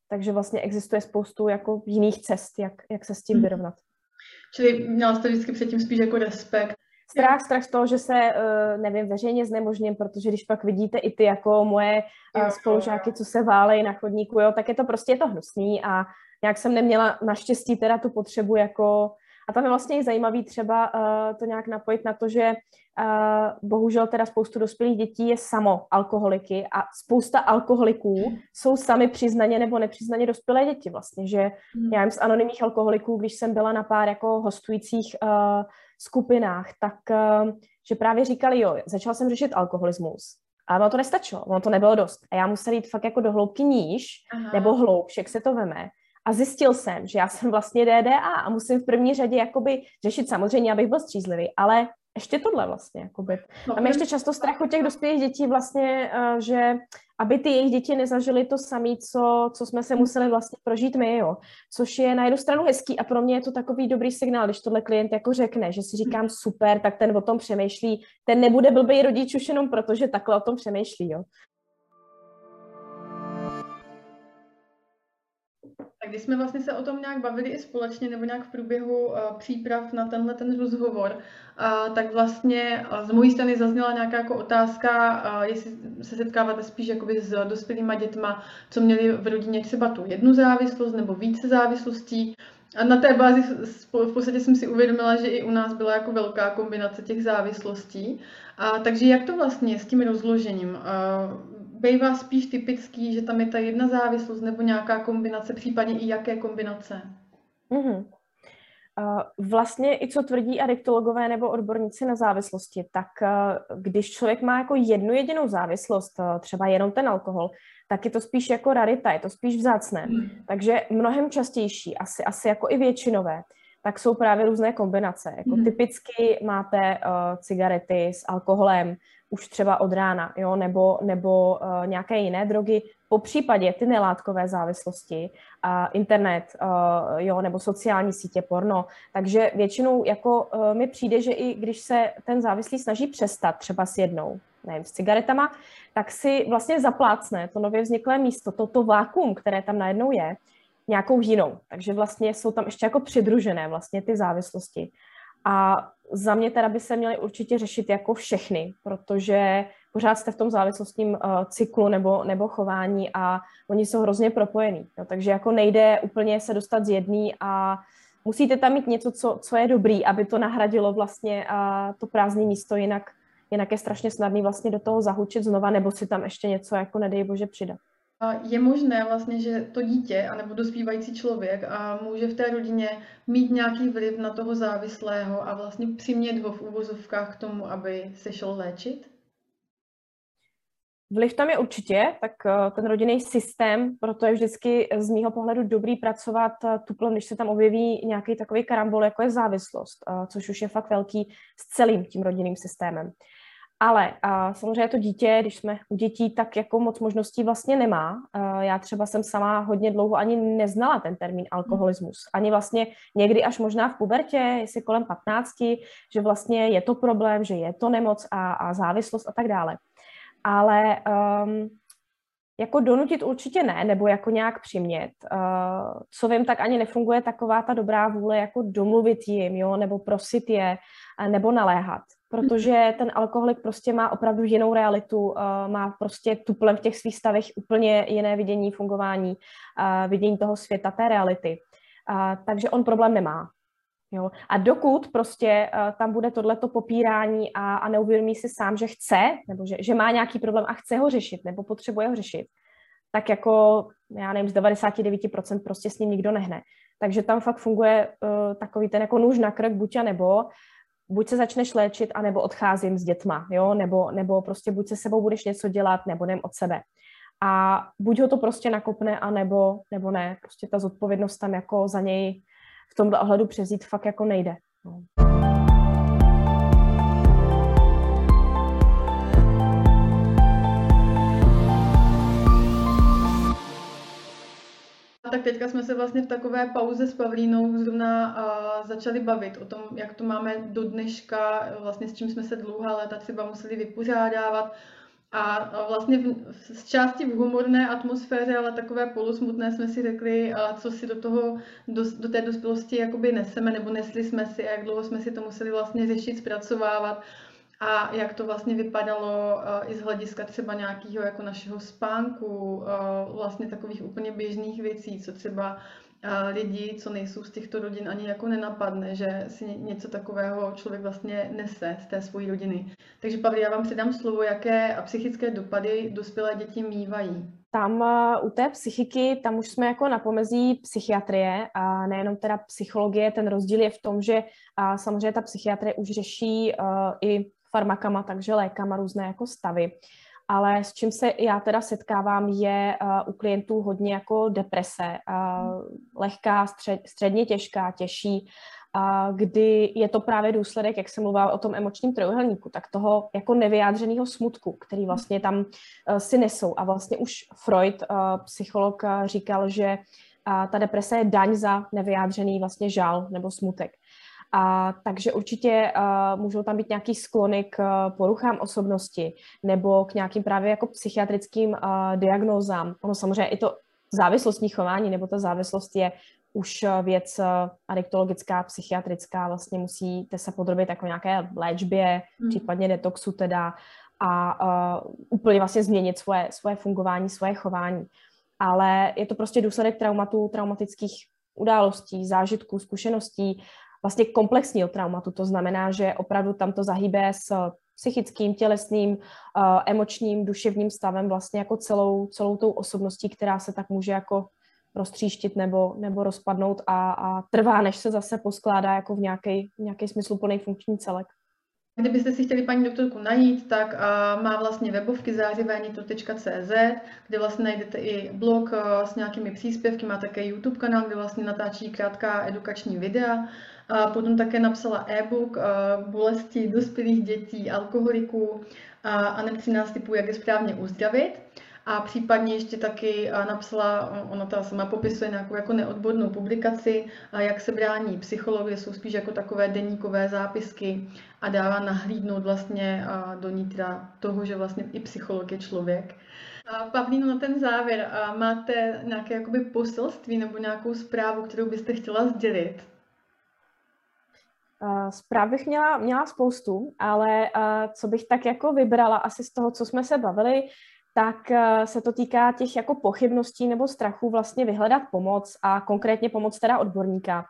Speaker 2: Takže vlastně existuje spoustu jako jiných cest, jak, jak se s tím mhm. vyrovnat.
Speaker 1: Čili měla jste vždycky předtím spíš jako respekt.
Speaker 2: Strach, strach z toho, že se, uh, nevím, veřejně znemožním, protože když pak vidíte i ty jako moje uh, spolužáky, co se válejí na chodníku, jo, tak je to prostě je to hnusný a nějak jsem neměla naštěstí teda tu potřebu jako a tam je vlastně i zajímavý třeba uh, to nějak napojit na to, že uh, bohužel teda spoustu dospělých dětí je samo alkoholiky a spousta alkoholiků jsou sami přiznaně nebo nepřiznaně dospělé děti vlastně, že hmm. já jim z anonymních alkoholiků, když jsem byla na pár jako hostujících uh, skupinách, tak uh, že právě říkali, jo, začala jsem řešit alkoholismus, ale ono to nestačilo, ono to nebylo dost. A já musela jít fakt jako do hloubky níž, Aha. nebo hloubš, jak se to veme. A zjistil jsem, že já jsem vlastně DDA a musím v první řadě jakoby řešit samozřejmě, abych byl střízlivý, ale ještě tohle vlastně, jakoby. No, je ještě často strach od těch dospělých dětí vlastně, uh, že aby ty jejich děti nezažily to samé, co, co jsme se museli vlastně prožít my, jo. Což je na jednu stranu hezký a pro mě je to takový dobrý signál, když tohle klient jako řekne, že si říkám super, tak ten o tom přemýšlí, ten nebude blbý rodič už jenom proto, že takhle o tom přemýšlí, jo.
Speaker 1: Tak když jsme vlastně se o tom nějak bavili i společně nebo nějak v průběhu uh, příprav na tenhle ten rozhovor, uh, tak vlastně uh, z mojí strany zazněla nějaká jako otázka, jestli se setkáváte spíš jakoby s dospělýma dětma, co měli v rodině třeba tu jednu závislost nebo více závislostí. A na té bázi v podstatě jsem si uvědomila, že i u nás byla jako velká kombinace těch závislostí. A, takže jak to vlastně s tím rozložením? Bývá spíš typický, že tam je ta jedna závislost nebo nějaká kombinace, případně i jaké kombinace? Mm-hmm.
Speaker 2: Vlastně i co tvrdí adiktologové nebo odborníci na závislosti, tak když člověk má jako jednu jedinou závislost, třeba jenom ten alkohol, tak je to spíš jako rarita, je to spíš vzácné. Hmm. Takže mnohem častější, asi, asi jako i většinové, tak jsou právě různé kombinace. Jako hmm. typicky máte uh, cigarety s alkoholem, už třeba od rána, jo, nebo, nebo uh, nějaké jiné drogy, po případě ty nelátkové závislosti, uh, internet, uh, jo, nebo sociální sítě, porno. Takže většinou jako uh, mi přijde, že i když se ten závislý snaží přestat třeba s jednou, nevím, s cigaretama, tak si vlastně zaplácne to nově vzniklé místo, toto to vákuum, které tam najednou je, nějakou jinou. Takže vlastně jsou tam ještě jako přidružené vlastně ty závislosti. A za mě teda by se měly určitě řešit jako všechny, protože pořád jste v tom závislostním uh, cyklu nebo, nebo chování a oni jsou hrozně propojení. No, takže jako nejde úplně se dostat z jedný a musíte tam mít něco, co, co je dobrý, aby to nahradilo vlastně uh, to prázdné místo, jinak, jinak je strašně snadný vlastně do toho zahučit znova nebo si tam ještě něco jako nedej bože přidat.
Speaker 1: Je možné vlastně, že to dítě anebo dospívající člověk a může v té rodině mít nějaký vliv na toho závislého a vlastně přimět ho v úvozovkách k tomu, aby se šel léčit?
Speaker 2: Vliv tam je určitě, tak eh, ten rodinný systém, proto je vždycky z mýho pohledu dobrý pracovat eh, tuplem, když se tam objeví nějaký takový karambol, jako je závislost, eh, což už je fakt velký s celým tím rodinným systémem. Ale a samozřejmě to dítě, když jsme u dětí, tak jako moc možností vlastně nemá. Já třeba jsem sama hodně dlouho ani neznala ten termín alkoholismus. Ani vlastně někdy až možná v pubertě, jestli kolem 15, že vlastně je to problém, že je to nemoc a, a závislost a tak dále. Ale um, jako donutit určitě ne, nebo jako nějak přimět. Uh, co vím, tak ani nefunguje taková ta dobrá vůle, jako domluvit jim, jo, nebo prosit je, nebo naléhat protože ten alkoholik prostě má opravdu jinou realitu, uh, má prostě tuplem v těch svých stavech úplně jiné vidění fungování, uh, vidění toho světa, té reality. Uh, takže on problém nemá. Jo? A dokud prostě uh, tam bude tohleto popírání a, a neuvědomí si sám, že chce, nebo že, že má nějaký problém a chce ho řešit, nebo potřebuje ho řešit, tak jako, já nevím, z 99% prostě s ním nikdo nehne. Takže tam fakt funguje uh, takový ten jako nůž na krk, buď a nebo, buď se začneš léčit, anebo odcházím s dětma, jo, nebo, nebo prostě buď se sebou budeš něco dělat, nebo jdem od sebe. A buď ho to prostě nakopne, anebo nebo ne. Prostě ta zodpovědnost tam jako za něj v tomhle ohledu převzít fakt jako nejde. No.
Speaker 1: tak teďka jsme se vlastně v takové pauze s Pavlínou zrovna začali bavit o tom, jak to máme do dneška, vlastně s čím jsme se dlouhá léta třeba museli vypořádávat. A vlastně v, z části v humorné atmosféře, ale takové polusmutné jsme si řekli, co si do, toho, do, do té dospělosti jakoby neseme, nebo nesli jsme si a jak dlouho jsme si to museli vlastně řešit, zpracovávat a jak to vlastně vypadalo uh, i z hlediska třeba nějakého jako našeho spánku, uh, vlastně takových úplně běžných věcí, co třeba uh, lidi, co nejsou z těchto rodin, ani jako nenapadne, že si něco takového člověk vlastně nese z té své rodiny. Takže Pavli, já vám předám slovo, jaké psychické dopady dospělé děti mývají.
Speaker 2: Tam u té psychiky, tam už jsme jako na pomezí psychiatrie a nejenom teda psychologie, ten rozdíl je v tom, že samozřejmě ta psychiatrie už řeší i farmakama, takže lékama různé jako stavy. Ale s čím se já teda setkávám, je uh, u klientů hodně jako deprese, uh, lehká, střed, středně těžká, těžší, uh, kdy je to právě důsledek, jak jsem mluvila o tom emočním trojuhelníku, tak toho jako nevyjádřeného smutku, který vlastně tam uh, si nesou. A vlastně už Freud, uh, psycholog, uh, říkal, že uh, ta deprese je daň za nevyjádřený vlastně žál nebo smutek. A takže určitě uh, můžou tam být nějaký sklony k uh, poruchám osobnosti nebo k nějakým právě jako psychiatrickým uh, diagnózám. Ono samozřejmě i to závislostní chování nebo ta závislost je už věc adiktologická, psychiatrická, vlastně musíte se podrobit jako nějaké léčbě, mm. případně detoxu teda a uh, úplně vlastně změnit svoje, svoje fungování, svoje chování. Ale je to prostě důsledek traumatů, traumatických událostí, zážitků, zkušeností, vlastně komplexního traumatu. To znamená, že opravdu tam to zahýbe s psychickým, tělesným, uh, emočním, duševním stavem, vlastně jako celou, celou tou osobností, která se tak může jako roztříštit nebo, nebo rozpadnout a, a trvá, než se zase poskládá jako v nějaký, smysluplný funkční celek.
Speaker 1: Kdybyste si chtěli paní doktorku najít, tak uh, má vlastně webovky zářivénito.cz, kde vlastně najdete i blog s nějakými příspěvky, má také YouTube kanál, kde vlastně natáčí krátká edukační videa. A potom také napsala e-book bolesti dospělých dětí, alkoholiků a, a 13 typů, jak je správně uzdravit. A případně ještě taky napsala, ona ta sama popisuje nějakou jako neodbornou publikaci, jak se brání psychologie, jsou spíš jako takové deníkové zápisky a dává nahlídnout vlastně do nitra toho, že vlastně i psycholog je člověk. Pavlíno, na ten závěr, máte nějaké jakoby poselství nebo nějakou zprávu, kterou byste chtěla sdělit?
Speaker 2: Zpráv bych měla, měla spoustu, ale co bych tak jako vybrala asi z toho, co jsme se bavili, tak se to týká těch jako pochybností nebo strachů vlastně vyhledat pomoc a konkrétně pomoc teda odborníka.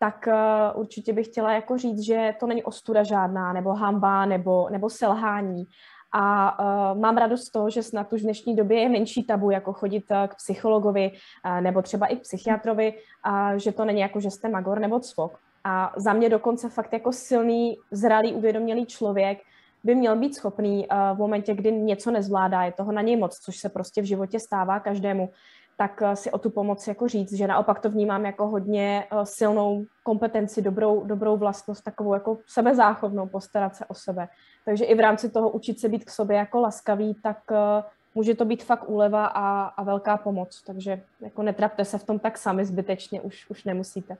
Speaker 2: Tak určitě bych chtěla jako říct, že to není ostuda žádná, nebo hamba, nebo, nebo selhání. A uh, mám radost z toho, že snad už v dnešní době je menší tabu, jako chodit k psychologovi uh, nebo třeba i psychiatrovi, uh, že to není jako, že jste magor nebo cvok. A za mě dokonce fakt jako silný, zralý, uvědomělý člověk by měl být schopný uh, v momentě, kdy něco nezvládá, je toho na něj moc, což se prostě v životě stává každému, tak uh, si o tu pomoc jako říct, že naopak to vnímám jako hodně uh, silnou kompetenci, dobrou, dobrou vlastnost, takovou jako sebezáchovnou, postarat se o sebe. Takže i v rámci toho učit se být k sobě jako laskavý, tak může to být fakt úleva a, a velká pomoc. Takže jako netrapte se v tom tak sami zbytečně, už, už nemusíte.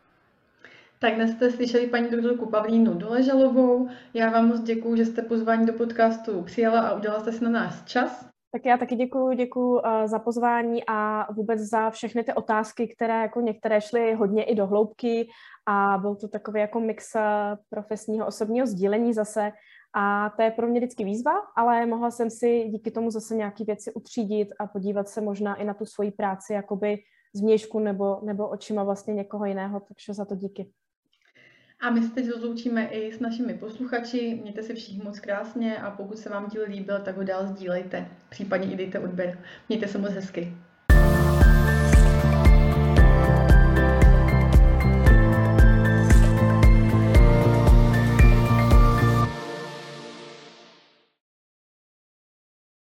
Speaker 1: Tak dnes jste slyšeli paní doktorku Pavlínu Doležalovou. Já vám moc děkuji, že jste pozvání do podcastu přijala a udělala jste si na nás čas.
Speaker 2: Tak já taky děkuji, děkuji eh, za pozvání a vůbec za všechny ty otázky, které jako některé šly hodně i do hloubky a byl to takový jako mix eh, profesního osobního sdílení zase a to je pro mě vždycky výzva, ale mohla jsem si díky tomu zase nějaké věci utřídit a podívat se možná i na tu svoji práci jakoby z nebo, nebo očima vlastně někoho jiného, takže za to díky.
Speaker 1: A my se teď rozloučíme i s našimi posluchači. Mějte se všichni moc krásně a pokud se vám díl líbil, tak ho dál sdílejte. Případně i dejte odběr. Mějte se moc hezky.